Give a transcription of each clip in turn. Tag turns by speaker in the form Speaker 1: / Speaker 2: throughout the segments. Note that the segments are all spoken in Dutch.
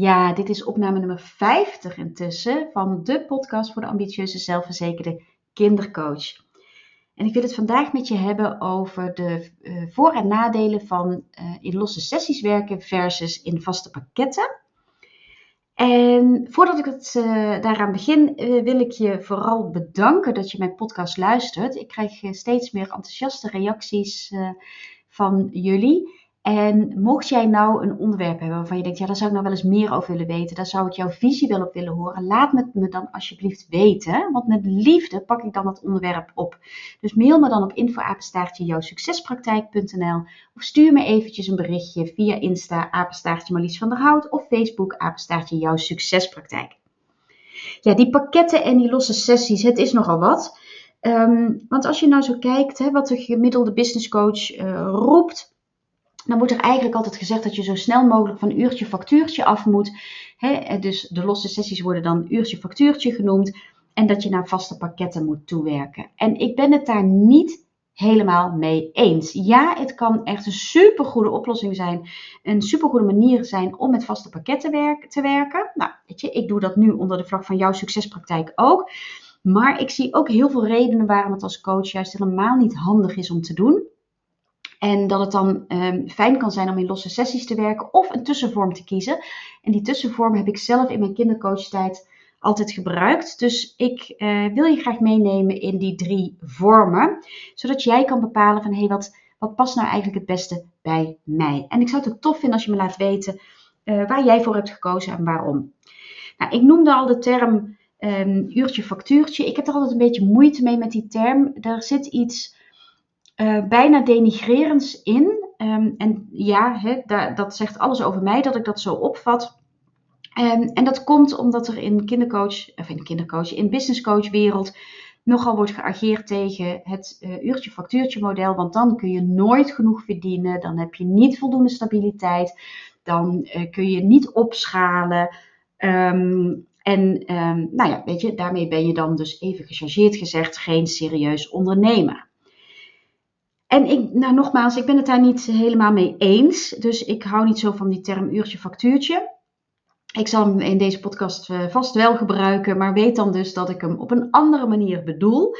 Speaker 1: Ja, dit is opname nummer 50 intussen van de podcast voor de ambitieuze zelfverzekerde kindercoach. En ik wil het vandaag met je hebben over de uh, voor- en nadelen van uh, in losse sessies werken versus in vaste pakketten. En voordat ik het uh, daaraan begin, wil ik je vooral bedanken dat je mijn podcast luistert. Ik krijg steeds meer enthousiaste reacties van jullie. En mocht jij nou een onderwerp hebben waarvan je denkt, ja, daar zou ik nou wel eens meer over willen weten, daar zou ik jouw visie wel op willen horen, laat het me dan alsjeblieft weten, want met liefde pak ik dan het onderwerp op. Dus mail me dan op infoapenstaartje jouwsuccespraktijk.nl of stuur me eventjes een berichtje via Insta, apenstaartje Marlies van der Hout of Facebook, apenstaartje jouw succespraktijk. Ja, die pakketten en die losse sessies, het is nogal wat. Um, want als je nou zo kijkt, hè, wat de gemiddelde business coach uh, roept, dan wordt er eigenlijk altijd gezegd dat je zo snel mogelijk van uurtje factuurtje af moet. Dus de losse sessies worden dan uurtje factuurtje genoemd. En dat je naar vaste pakketten moet toewerken. En ik ben het daar niet helemaal mee eens. Ja, het kan echt een supergoede oplossing zijn. Een supergoede manier zijn om met vaste pakketten te werken. Nou, weet je, ik doe dat nu onder de vlag van jouw succespraktijk ook. Maar ik zie ook heel veel redenen waarom het als coach juist helemaal niet handig is om te doen. En dat het dan um, fijn kan zijn om in losse sessies te werken of een tussenvorm te kiezen. En die tussenvorm heb ik zelf in mijn kindercoachtijd altijd gebruikt. Dus ik uh, wil je graag meenemen in die drie vormen. Zodat jij kan bepalen van hé, hey, wat, wat past nou eigenlijk het beste bij mij. En ik zou het ook tof vinden als je me laat weten uh, waar jij voor hebt gekozen en waarom. Nou, ik noemde al de term um, uurtje factuurtje. Ik heb er altijd een beetje moeite mee met die term. Er zit iets uh, bijna denigrerends in. Um, en ja, dat zegt alles over mij dat ik dat zo opvat. Um, en dat komt omdat er in kindercoach, of in kindercoach, in businesscoach wereld nogal wordt geageerd tegen het uh, uurtje-factuurtje model. Want dan kun je nooit genoeg verdienen, dan heb je niet voldoende stabiliteit, dan uh, kun je niet opschalen. Um, en nou ja, weet je, daarmee ben je dan dus even gechargeerd gezegd geen serieus ondernemer. En ik, nou nogmaals, ik ben het daar niet helemaal mee eens. Dus ik hou niet zo van die term uurtje factuurtje. Ik zal hem in deze podcast eh, vast wel gebruiken, maar weet dan dus dat ik hem op een andere manier bedoel.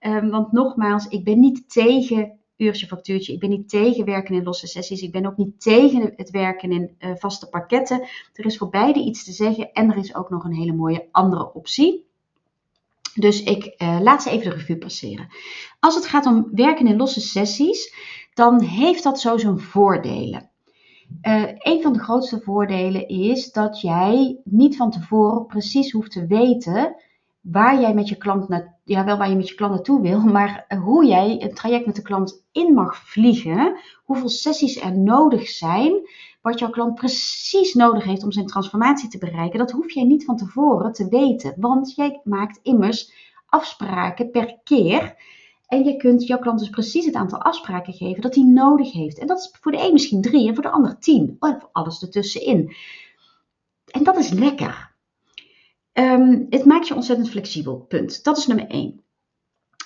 Speaker 1: Um, want nogmaals, ik ben niet tegen uurtje factuurtje. Ik ben niet tegen werken in losse sessies. Ik ben ook niet tegen het werken in uh, vaste pakketten. Er is voor beide iets te zeggen en er is ook nog een hele mooie andere optie. Dus ik uh, laat ze even de revue passeren. Als het gaat om werken in losse sessies, dan heeft dat zo zijn voordelen. Uh, een van de grootste voordelen is dat jij niet van tevoren precies hoeft te weten waar jij met je klant na, ja, wel waar je met je klant naartoe wil, maar hoe jij een traject met de klant in mag vliegen, hoeveel sessies er nodig zijn, wat jouw klant precies nodig heeft om zijn transformatie te bereiken, dat hoef jij niet van tevoren te weten, want jij maakt immers afspraken per keer. En je kunt jouw klant dus precies het aantal afspraken geven dat hij nodig heeft. En dat is voor de een misschien drie en voor de ander tien. Of alles ertussenin. En dat is lekker. Um, het maakt je ontzettend flexibel. Punt. Dat is nummer één.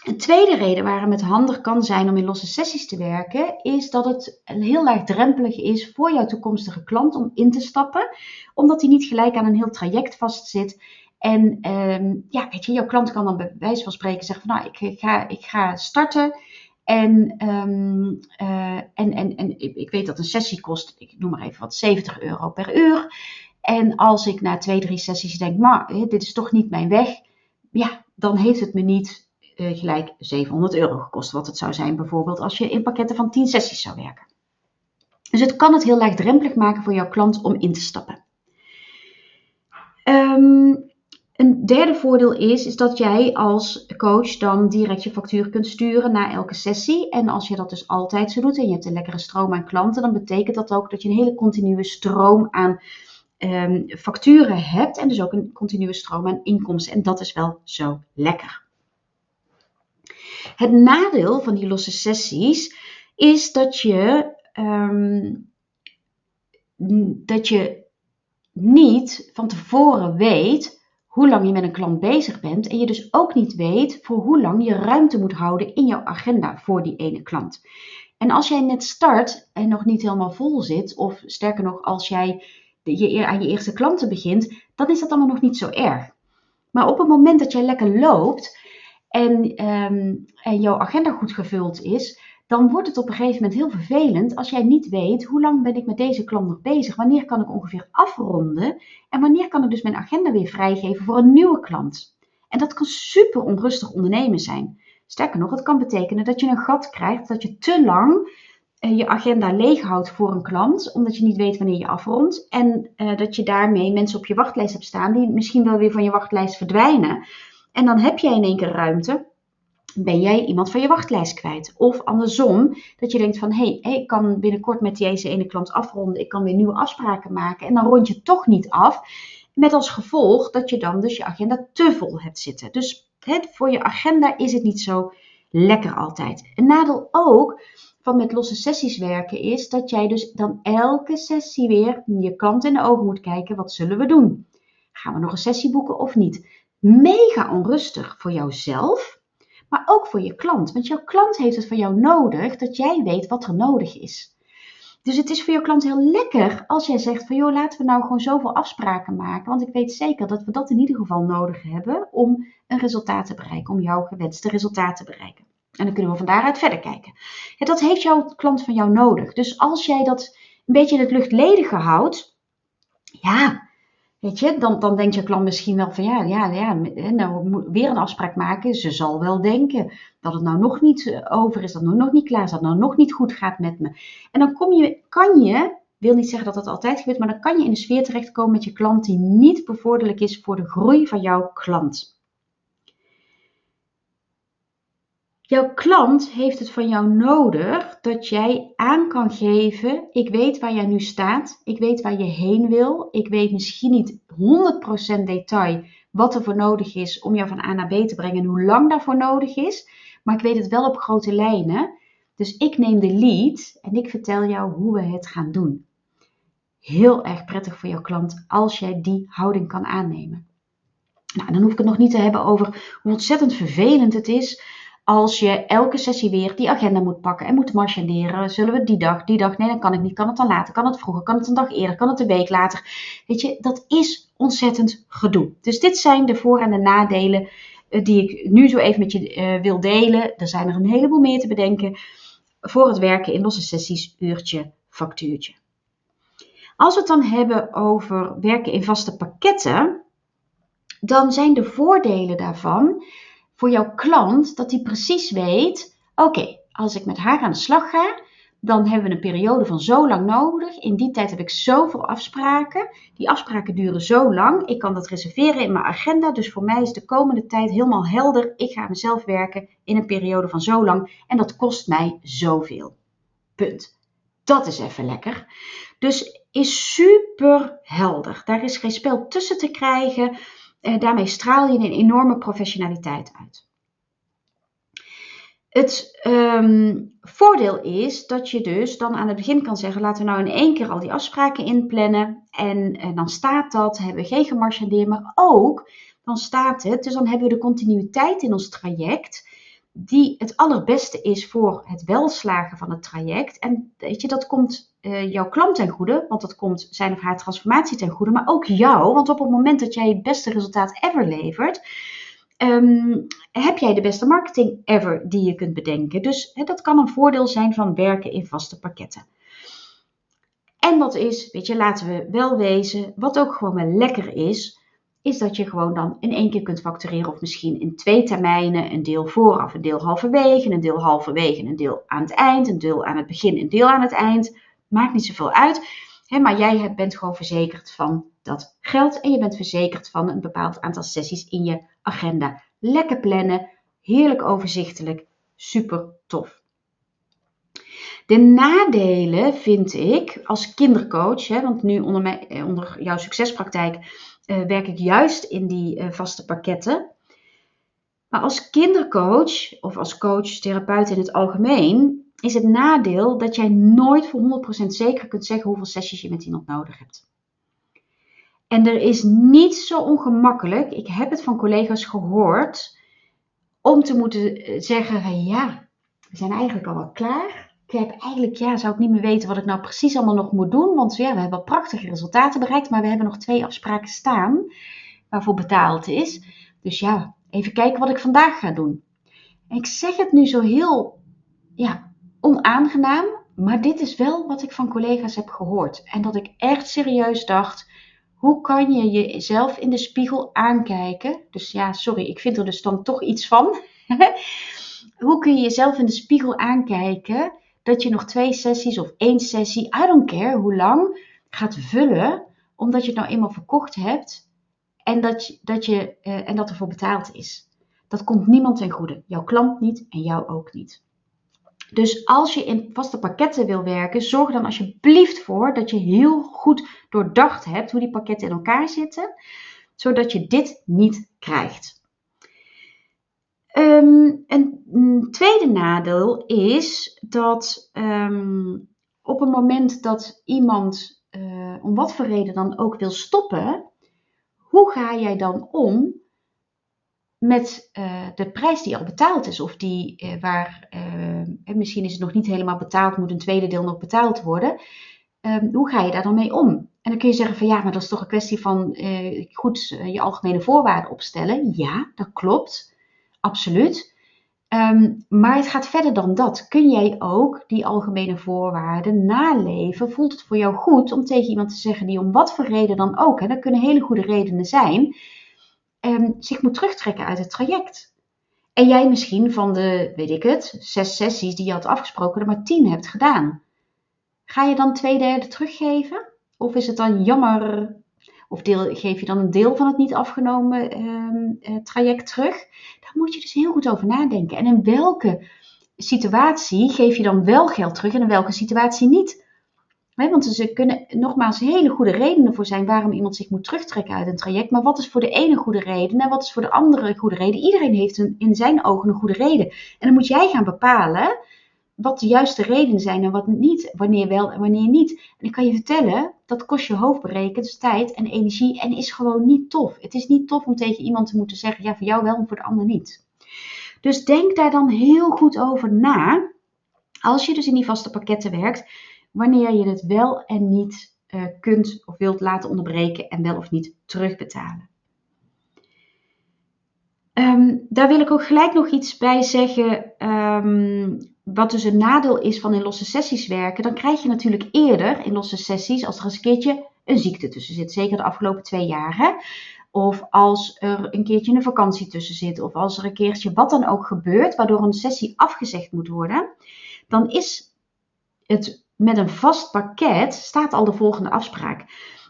Speaker 1: Een tweede reden waarom het handig kan zijn om in losse sessies te werken, is dat het heel laagdrempelig is voor jouw toekomstige klant om in te stappen, omdat hij niet gelijk aan een heel traject vastzit. En um, ja, weet je, jouw klant kan dan bij wijze van spreken zeggen van nou, ik ga, ik ga starten. En, um, uh, en, en, en ik weet dat een sessie kost, ik noem maar even wat, 70 euro per uur. En als ik na twee, drie sessies denk, maar dit is toch niet mijn weg, ja, dan heeft het me niet uh, gelijk 700 euro gekost. Wat het zou zijn bijvoorbeeld als je in pakketten van 10 sessies zou werken. Dus het kan het heel laagdrempelig maken voor jouw klant om in te stappen. Um, een derde voordeel is, is dat jij als coach dan direct je factuur kunt sturen na elke sessie. En als je dat dus altijd zo doet en je hebt een lekkere stroom aan klanten, dan betekent dat ook dat je een hele continue stroom aan um, facturen hebt. En dus ook een continue stroom aan inkomsten. En dat is wel zo lekker. Het nadeel van die losse sessies is dat je, um, dat je niet van tevoren weet hoe lang je met een klant bezig bent en je dus ook niet weet voor hoe lang je ruimte moet houden in jouw agenda voor die ene klant. En als jij net start en nog niet helemaal vol zit, of sterker nog, als jij je aan je eerste klanten begint, dan is dat allemaal nog niet zo erg. Maar op het moment dat jij lekker loopt en, ehm, en jouw agenda goed gevuld is, dan wordt het op een gegeven moment heel vervelend als jij niet weet hoe lang ben ik met deze klant nog bezig, wanneer kan ik ongeveer afronden en wanneer kan ik dus mijn agenda weer vrijgeven voor een nieuwe klant. En dat kan super onrustig ondernemen zijn. Sterker nog, het kan betekenen dat je een gat krijgt, dat je te lang eh, je agenda leeg houdt voor een klant, omdat je niet weet wanneer je afrondt. En uh, dat je daarmee mensen op je wachtlijst hebt staan die misschien wel weer van je wachtlijst verdwijnen. En dan heb jij in één keer ruimte. Ben jij iemand van je wachtlijst kwijt? Of andersom, dat je denkt van hé, hey, ik kan binnenkort met deze ene klant afronden, ik kan weer nieuwe afspraken maken. En dan rond je toch niet af. Met als gevolg dat je dan dus je agenda te vol hebt zitten. Dus het, voor je agenda is het niet zo lekker altijd. Een nadeel ook van met losse sessies werken is dat jij dus dan elke sessie weer je klant in de ogen moet kijken. Wat zullen we doen? Gaan we nog een sessie boeken of niet? Mega onrustig voor jouzelf, maar ook voor je klant. Want jouw klant heeft het van jou nodig dat jij weet wat er nodig is. Dus het is voor jouw klant heel lekker als jij zegt van joh, laten we nou gewoon zoveel afspraken maken. Want ik weet zeker dat we dat in ieder geval nodig hebben om een resultaat te bereiken, om jouw gewenste resultaat te bereiken. En dan kunnen we van daaruit verder kijken. Ja, dat heeft jouw klant van jou nodig. Dus als jij dat een beetje in het luchtledige houdt, ja, weet je, dan, dan denkt je klant misschien wel van ja, ja, ja, nou weer een afspraak maken. Ze zal wel denken dat het nou nog niet eh, over is, dat het nog niet klaar is, dat het nou nog niet goed gaat met me. En dan kom je, kan je, wil niet zeggen dat dat altijd gebeurt, maar dan kan je in een sfeer terechtkomen met je klant die niet bevorderlijk is voor de groei van jouw klant. Jouw klant heeft het van jou nodig dat jij aan kan geven: ik weet waar jij nu staat, ik weet waar je heen wil, ik weet misschien niet 100% detail wat er voor nodig is om jou van A naar B te brengen en hoe lang daarvoor nodig is, maar ik weet het wel op grote lijnen. Dus ik neem de lead en ik vertel jou hoe we het gaan doen. Heel erg prettig voor jouw klant als jij die houding kan aannemen. Nou, dan hoef ik het nog niet te hebben over hoe ontzettend vervelend het is als je elke sessie weer die agenda moet pakken en moet marchanderen. Zullen we die dag, die dag, nee, dan kan ik niet. Kan het dan later? Kan het vroeger? Kan het een dag eerder? Kan het een week later? Weet je, dat is ontzettend gedoe. Dus dit zijn de voor- en de nadelen uh, die ik nu zo even met je uh, wil delen. Er zijn er een heleboel meer te bedenken voor het werken in losse sessies, uurtje, factuurtje. Als we het dan hebben over werken in vaste pakketten, dan zijn de voordelen daarvan voor jouw klant dat hij precies weet: oké, als ik met haar aan de slag ga, dan hebben we een periode van zo lang nodig. In die tijd heb ik zoveel afspraken. Die afspraken duren zo lang. Ik kan dat reserveren in mijn agenda. Dus voor mij is de komende tijd helemaal helder. Ik ga mezelf werken in een periode van zo lang. En dat kost mij zoveel. Punt. Dat is even lekker. Dus is super helder. Daar is geen spel tussen te krijgen. Eh, daarmee straal je een enorme professionaliteit uit. Het um, voordeel is dat je dus dan aan het begin kan zeggen: laten we nou in één keer al die afspraken inplannen. En, en dan staat dat, hebben we geen gemarchandeerd, maar ook dan staat het, dus dan hebben we de continuïteit in ons traject die het allerbeste is voor het welslagen van het traject. En weet je, dat komt uh, jouw klant ten goede, want dat komt zijn of haar transformatie ten goede, maar ook jou, want op het moment dat jij het beste resultaat ever levert, um, heb jij de beste marketing ever die je kunt bedenken. Dus dat kan een voordeel zijn van werken in vaste pakketten. En wat is, weet je, laten we wel wezen, wat ook gewoon wel lekker is, is dat je gewoon dan in één keer kunt factureren of misschien in twee termijnen, een deel vooraf, een deel halverwege, een deel halverwege, een deel aan het eind, een deel aan het begin, een deel aan het eind. Maakt niet zoveel uit, hè, maar jij bent gewoon verzekerd van dat geld en je bent verzekerd van een bepaald aantal sessies in je agenda. Lekker plannen, heerlijk overzichtelijk, super tof. De nadelen vind ik als kindercoach, hè, want nu onder, eh, onder jouw succespraktijk uh, werk ik juist in die uh, vaste pakketten. Maar als kindercoach of als coach, therapeut in het algemeen, is het nadeel dat jij nooit voor 100% zeker kunt zeggen hoeveel sessies je met iemand nodig hebt. En er is niet zo ongemakkelijk, ik heb het van collega's gehoord, om te moeten zeggen: ja, we zijn eigenlijk al wel klaar. Ik heb eigenlijk, ja, zou ik niet meer weten wat ik nou precies allemaal nog moet doen. Want ja, we hebben prachtige resultaten bereikt, maar we hebben nog twee afspraken staan waarvoor betaald is. Dus ja, even kijken wat ik vandaag ga doen. En ik zeg het nu zo heel, ja, onaangenaam, maar dit is wel wat ik van collega's heb gehoord. En dat ik echt serieus dacht, hoe kan je jezelf in de spiegel aankijken? Dus ja, sorry, ik vind er dus dan toch iets van. hoe kun je jezelf in de spiegel aankijken dat je nog twee sessies of één sessie, I don't care hoe lang, gaat vullen, omdat je het nou eenmaal verkocht hebt en dat, je, dat, je, uh, en dat ervoor betaald is. Dat komt niemand ten goede. Jouw klant niet en jou ook niet. Dus als je in vaste pakketten wil werken, zorg dan alsjeblieft voor dat je heel goed doordacht hebt hoe die pakketten in elkaar zitten, zodat je dit niet krijgt. Um, een tweede nadeel is dat um, op het moment dat iemand uh, om wat voor reden dan ook wil stoppen, hoe ga jij dan om met uh, de prijs die al betaald is? Of die uh, waar, misschien is het nog niet helemaal betaald, moet een tweede deel nog betaald worden. Um, hoe ga je daar dan mee om? En dan kun je zeggen van ja, maar dat is toch een kwestie van goed je algemene voorwaarden opstellen. Ja, dat klopt absoluut. Um, maar het gaat verder dan dat. Kun jij ook die algemene voorwaarden naleven? Voelt het voor jou goed om tegen iemand te zeggen die om wat voor reden dan ook, hè, dat kunnen hele goede redenen zijn, um, zich moet terugtrekken uit het traject? En jij misschien van de, weet ik het, zes sessies die je had afgesproken, er maar tien hebt gedaan. Ga je dan twee derde teruggeven? Of is het dan jammer, of deel, geef je dan een deel van het niet afgenomen uh, traject terug? Daar moet je dus heel goed over nadenken. En in welke situatie geef je dan wel geld terug en in welke situatie niet? want er kunnen nogmaals hele goede redenen voor zijn waarom iemand zich moet terugtrekken uit een traject. Maar wat is voor de ene goede reden en wat is voor de andere goede reden? Iedereen heeft een, in zijn ogen een goede reden. En dan moet jij gaan bepalen wat de juiste redenen zijn en wat niet, wanneer wel en wanneer niet. En ik kan je vertellen, dat kost je hoofdberekend, dus tijd en energie en is gewoon niet tof. Het is niet tof om tegen iemand te moeten zeggen, ja voor jou wel en voor de ander niet. Dus denk daar dan heel goed over na, als je dus in die vaste pakketten werkt, wanneer je het wel en niet uh, kunt of wilt laten onderbreken en wel of niet terugbetalen. Um, daar wil ik ook gelijk nog iets bij zeggen. Um, wat dus een nadeel is van in losse sessies werken, dan krijg je natuurlijk eerder in losse sessies, als er eens een keertje een ziekte tussen zit, zeker de afgelopen twee jaar, of als er een keertje een vakantie tussen zit, of als er een keertje wat dan ook gebeurt, waardoor een sessie afgezegd moet worden, dan is het met een vast pakket, staat al de volgende afspraak.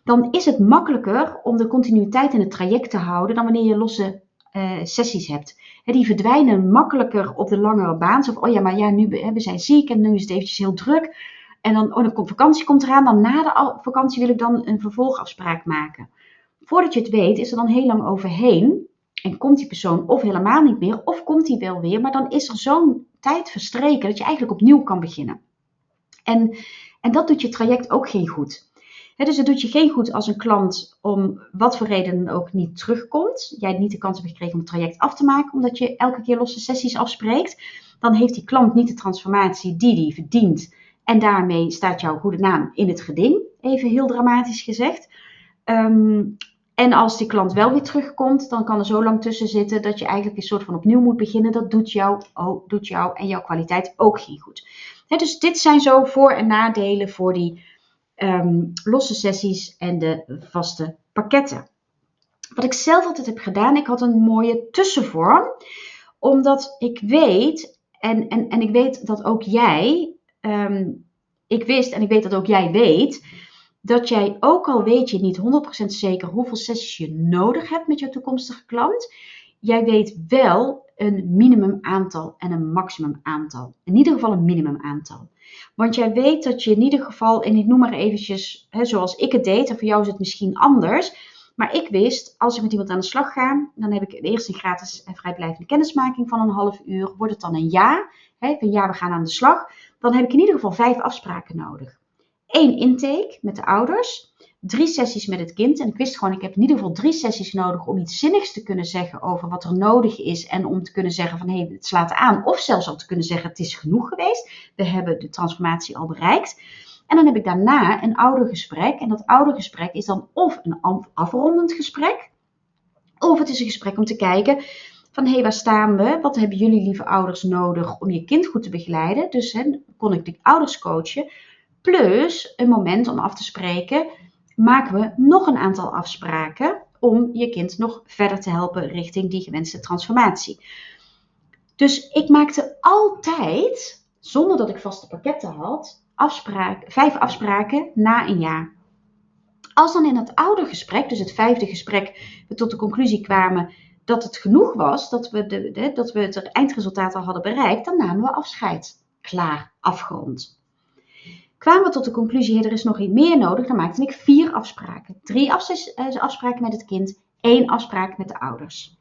Speaker 1: Dan is het makkelijker om de continuïteit in het traject te houden dan wanneer je losse uh, sessies hebt die verdwijnen makkelijker op de langere baan. Zo van, oh ja, maar ja, nu we zijn ziek en nu is het eventjes heel druk. En dan, oh, dan komt vakantie komt eraan. Dan na de vakantie wil ik dan een vervolgafspraak maken. Voordat je het weet, is er dan heel lang overheen. En komt die persoon of helemaal niet meer, of komt die wel weer. Maar dan is er zo'n tijd verstreken dat je eigenlijk opnieuw kan beginnen. En, en dat doet je traject ook geen goed dus het doet je geen goed als een klant om wat voor reden ook niet terugkomt. Jij niet de kans hebt gekregen om het traject af te maken, omdat je elke keer losse sessies afspreekt. Dan heeft die klant niet de transformatie die die verdient. En daarmee staat jouw goede naam in het geding, even heel dramatisch gezegd. Ehm, en als die klant wel weer terugkomt, dan kan er zo lang tussen zitten dat je eigenlijk een soort van opnieuw moet beginnen. Dat doet jou, oh, doet jou en jouw kwaliteit ook geen goed. dus dit zijn zo voor- en nadelen voor die um, losse sessies en de vaste pakketten. Wat ik zelf altijd heb gedaan, ik had een mooie tussenvorm, omdat ik weet, en, en, en ik weet dat ook jij, um, ik wist en ik weet dat ook jij weet, dat jij ook al weet je niet 100% zeker hoeveel sessies je nodig hebt met je toekomstige klant, jij weet wel een minimum aantal en een maximum aantal. In ieder geval een minimum aantal. Want jij weet dat je in ieder geval, en ik noem maar eventjes hè, zoals ik het deed, en voor jou is het misschien anders. Maar ik wist, als ik met iemand aan de slag ga, dan heb ik eerst een gratis en vrijblijvende kennismaking van een half uur. Wordt het dan een ja, hè, van ja, we gaan aan de slag. Dan heb ik in ieder geval vijf afspraken nodig. Eén intake met de ouders, drie sessies met het kind. En ik wist gewoon, ik heb in ieder geval drie sessies nodig om iets zinnigs te kunnen zeggen over wat er nodig is. En om te kunnen zeggen van hé, hey, het slaat aan. Of zelfs al te kunnen zeggen het is genoeg geweest. We hebben de transformatie al bereikt. En dan heb ik daarna een oudergesprek. En dat oudergesprek is dan of een afrondend gesprek. Of het is een gesprek om te kijken van hé, hey, waar staan we? Wat hebben jullie lieve ouders nodig om je kind goed te begeleiden? Dus kon ik de ouders coachen. Plus een moment om af te spreken, maken we nog een aantal afspraken om je kind nog verder te helpen richting die gewenste transformatie. Dus ik maakte altijd, zonder dat ik vaste pakketten had, afspraak, vijf afspraken na een jaar. Als dan in het oude gesprek, dus het vijfde gesprek, we tot de conclusie kwamen dat het genoeg was, dat we, de, dat we het eindresultaat al hadden bereikt, dan namen we afscheid. Klaar, afgerond. Kwamen we tot de conclusie, er is nog iets meer nodig, dan maakte ik vier afspraken. Drie eh, afspraken met het kind, één afspraak met de ouders.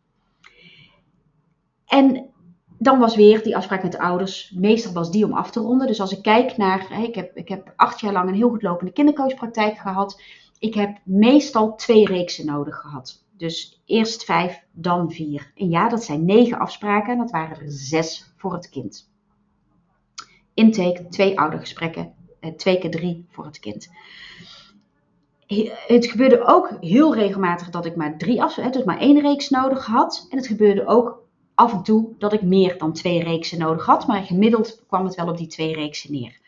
Speaker 1: En dan was weer die afspraak met de ouders, meestal was die om af te ronden. Dus als ik kijk naar, ik heb, ik heb acht jaar lang een heel goed lopende kindercoachpraktijk gehad. Ik heb meestal twee reeksen nodig gehad. Dus eerst vijf, dan vier. En ja, dat zijn negen afspraken. Dat waren er zes voor het kind. Intake, twee oudergesprekken, twee keer drie voor het kind. Het gebeurde ook heel regelmatig dat ik maar drie afspraken, dus maar één reeks nodig had. En het gebeurde ook af en toe dat ik meer dan twee reeksen nodig had. Maar gemiddeld kwam het wel op die twee reeksen neer.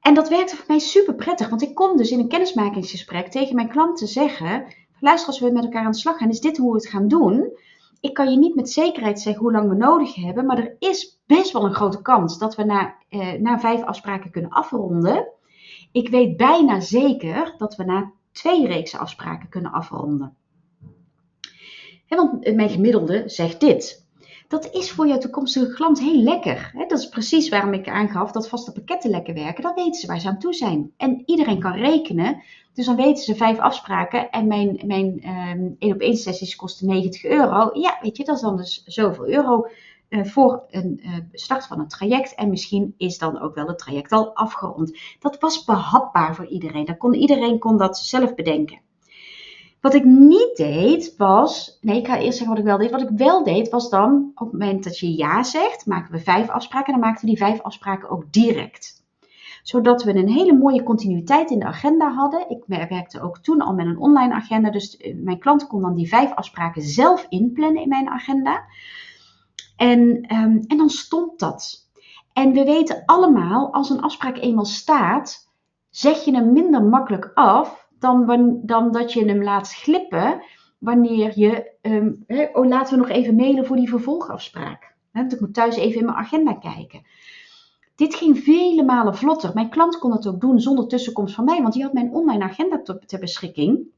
Speaker 1: En dat werkte voor mij super prettig, want ik kon dus in een kennismakingsgesprek tegen mijn klanten zeggen: luister, als we met elkaar aan de slag gaan, is dit hoe we het gaan doen. Ik kan je niet met zekerheid zeggen hoe lang we nodig hebben, maar er is best wel een grote kans dat we na, eh, na vijf afspraken kunnen afronden. Ik weet bijna zeker dat we na twee reeksen afspraken kunnen afronden. want mijn gemiddelde zegt dit dat is voor jouw toekomstige klant heel lekker. Dat is precies waarom ik aangaf dat vaste pakketten lekker werken. Dan weten ze waar ze aan toe zijn. En iedereen kan rekenen. Dus dan weten ze vijf afspraken en mijn, mijn um, één op één sessies kosten 90 euro. Ja, weet je, dat is dan dus zoveel euro uh, voor een uh, start van een traject. En misschien is dan ook wel het traject al afgerond. Dat was behapbaar voor iedereen. Dat kon, iedereen kon dat zelf bedenken. Wat ik niet deed was, nee, ik ga eerst zeggen wat ik wel deed. Wat ik wel deed was dan, op het moment dat je ja zegt, maken we vijf afspraken. En dan maakten we die vijf afspraken ook direct. Zodat we een hele mooie continuïteit in de agenda hadden. Ik werkte ook toen al met een online agenda. Dus eh, mijn klant kon dan die vijf afspraken zelf inplannen in mijn agenda. En, um, en dan stond dat. En we weten allemaal, als een afspraak eenmaal staat, zeg je hem minder makkelijk af dan, dan dat je hem laat glippen wanneer je, um, oh laten we nog even mailen voor die vervolgafspraak. want ik moet thuis even in mijn agenda kijken. Dit ging vele malen vlotter. Mijn klant kon het ook doen zonder tussenkomst van mij, want die had mijn online agenda ter beschikking.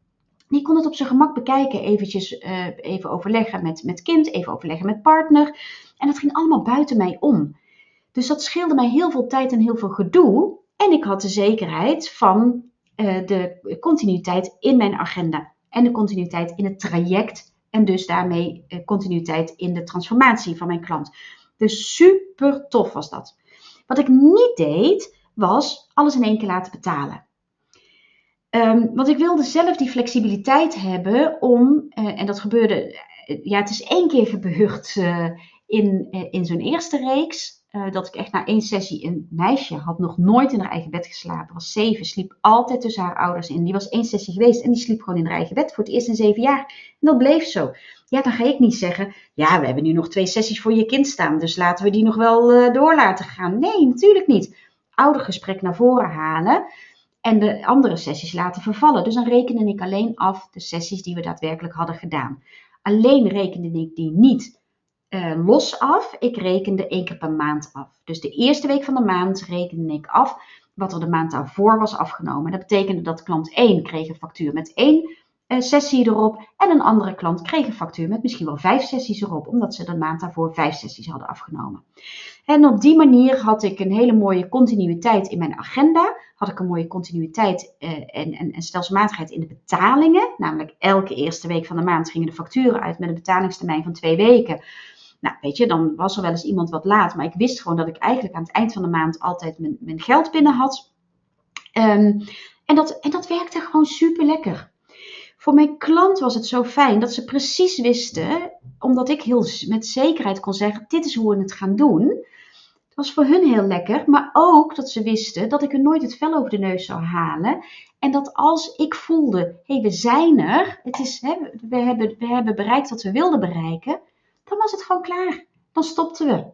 Speaker 1: Die kon het op zijn gemak bekijken, eventjes uh, even overleggen met, met kind, even overleggen met partner. En dat ging allemaal buiten mij om. Dus dat scheelde mij heel veel tijd en heel veel gedoe. En ik had de zekerheid van uh, de continuïteit in mijn agenda en de continuïteit in het traject en dus daarmee uh, continuïteit in de transformatie van mijn klant. Dus super tof was dat. Wat ik niet deed, was alles in één keer laten betalen. Um, want ik wilde zelf die flexibiliteit hebben om, uh, en dat gebeurde, ja, het is één keer gebeurd in, in zo'n eerste reeks. Uh, dat ik echt na één sessie een meisje had nog nooit in haar eigen bed geslapen. Was zeven, sliep altijd tussen haar ouders in. Die was één sessie geweest en die sliep gewoon in haar eigen bed voor het eerst in zeven jaar. En dat bleef zo. Ja, dan ga ik niet zeggen, ja, we hebben nu nog twee sessies voor je kind staan, dus laten we die nog wel uh, door laten gaan. Nee, natuurlijk niet. Oudergesprek naar voren halen en de andere sessies laten vervallen. Dus dan rekende ik alleen af de sessies die we daadwerkelijk hadden gedaan. Alleen rekende ik die niet uh, los af. Ik rekende één keer per maand af. Dus de eerste week van de maand rekende ik af wat er de maand daarvoor was afgenomen. Dat betekende dat klant 1 kreeg een factuur met één uh, sessie erop. En een andere klant kreeg een factuur met misschien wel vijf sessies erop. Omdat ze de maand daarvoor vijf sessies hadden afgenomen. En op die manier had ik een hele mooie continuïteit in mijn agenda. Had ik een mooie continuïteit uh, en, en, en in de betalingen. Namelijk elke eerste week van de maand gingen de facturen uit met een betalingstermijn van twee weken. Nou, weet je, dan was er wel eens iemand wat laat. Maar ik wist gewoon dat ik eigenlijk aan het eind van de maand altijd mijn, mijn geld binnen had. Um, En dat, en dat werkte gewoon super lekker. Voor mijn klant was het zo fijn dat ze precies wisten, omdat ik heel met zekerheid kon zeggen: dit is hoe we het gaan doen. Het was voor hun heel lekker, maar ook dat ze wisten dat ik er nooit het vel over de neus zou halen. En dat als ik voelde: hé, hey, we zijn er, het is, hè, we, hebben, we hebben bereikt wat we wilden bereiken, dan was het gewoon klaar. Dan stopten we.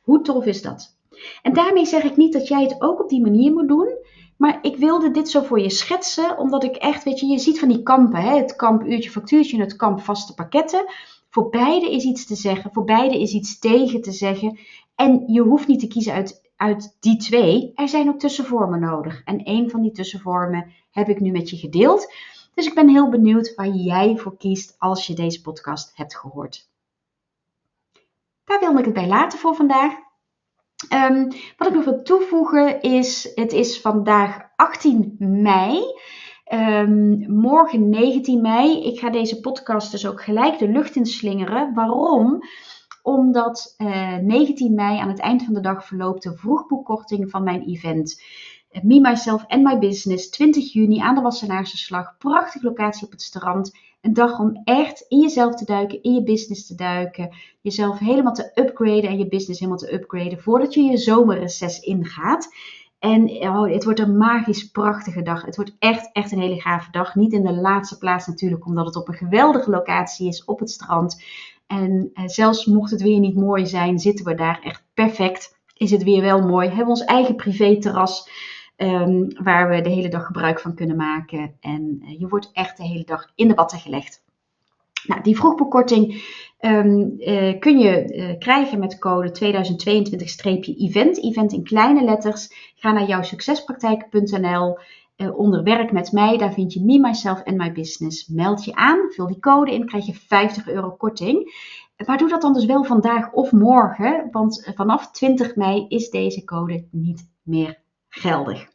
Speaker 1: Hoe tof is dat? En daarmee zeg ik niet dat jij het ook op die manier moet doen. Maar ik wilde dit zo voor je schetsen, omdat ik echt, weet je, je ziet van die kampen, hè, het kamp uurtje factuurtje en het kamp vaste pakketten. Voor beide is iets te zeggen, voor beide is iets tegen te zeggen. En je hoeft niet te kiezen uit, uit die twee. Er zijn ook tussenvormen nodig. En een van die tussenvormen heb ik nu met je gedeeld. Dus ik ben heel benieuwd waar jij voor kiest als je deze podcast hebt gehoord. Daar wilde ik het bij laten voor vandaag. Um, wat ik nog wil toevoegen is, het is vandaag 18 mei. Um, morgen 19 mei. Ik ga deze podcast dus ook gelijk de lucht in slingeren. Waarom? Omdat uh, eh, 19 mei aan het eind van de dag verloopt de vroegboekkorting van mijn event. Me, Myself and My Business, 20 juni aan de Wassenaarse Slag. Prachtige locatie op het strand. Een dag om echt in jezelf te duiken, in je business te duiken. Jezelf helemaal te upgraden en je business helemaal te upgraden voordat je je zomerreces ingaat. En oh, het wordt een magisch prachtige dag. Het wordt echt, echt een hele gave dag. Niet in de laatste plaats natuurlijk, omdat het op een geweldige locatie is op het strand. En eh, zelfs mocht het weer niet mooi zijn, zitten we daar echt perfect. Is het weer wel mooi. Hebben we ons eigen privé terras. Ehm, waar we de hele dag gebruik van kunnen maken. En uh, je wordt echt de hele dag in de watten gelegd. Nou, die vroegbekorting um, uh, kun je uh, krijgen met code 2022-event. Event in kleine letters. Ga naar jouwsuccespraktijk.nl. onder werk met mij, daar vind je Me, Myself en My Business. Meld je aan, vul die code in, krijg je 50 euro korting. Maar doe dat dan dus wel vandaag of morgen, want vanaf 20 mei is deze code niet meer geldig.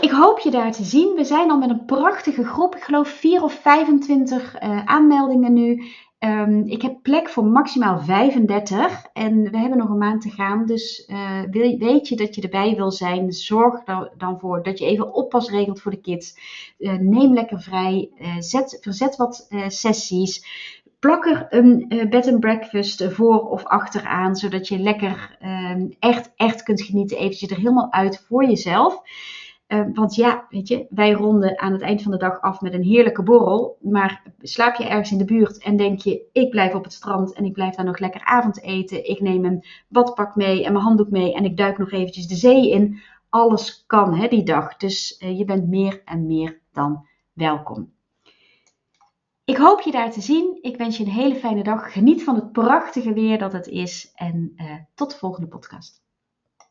Speaker 1: Ik hoop je daar te zien. We zijn al met een prachtige groep. Ik geloof 4 of 25 uh, eh, aanmeldingen nu. Um, ik heb plek voor maximaal 35 en we hebben nog een maand te gaan. Dus uh, wil, weet je dat je erbij wil zijn, zorg er dan voor dat je even oppas regelt voor de kids. Uh, neem lekker vrij, zet, verzet wat sessies plak er een uh, bed and breakfast voor of achteraan, zodat je lekker uh, echt, echt kunt genieten. Eventjes er helemaal uit voor jezelf. Uh, want ja, weet je, wij ronden aan het eind van de dag af met een heerlijke borrel. Maar slaap je ergens in de buurt en denk je, ik blijf op het strand en ik blijf daar nog lekker avondeten. Ik neem een badpak mee en mijn handdoek mee en ik duik nog eventjes de zee in. Alles kan hè, die dag. Dus uh, je bent meer en meer dan welkom. Ik hoop je daar te zien. Ik wens je een hele fijne dag. Geniet van het prachtige weer dat het is. En uh, tot de volgende podcast.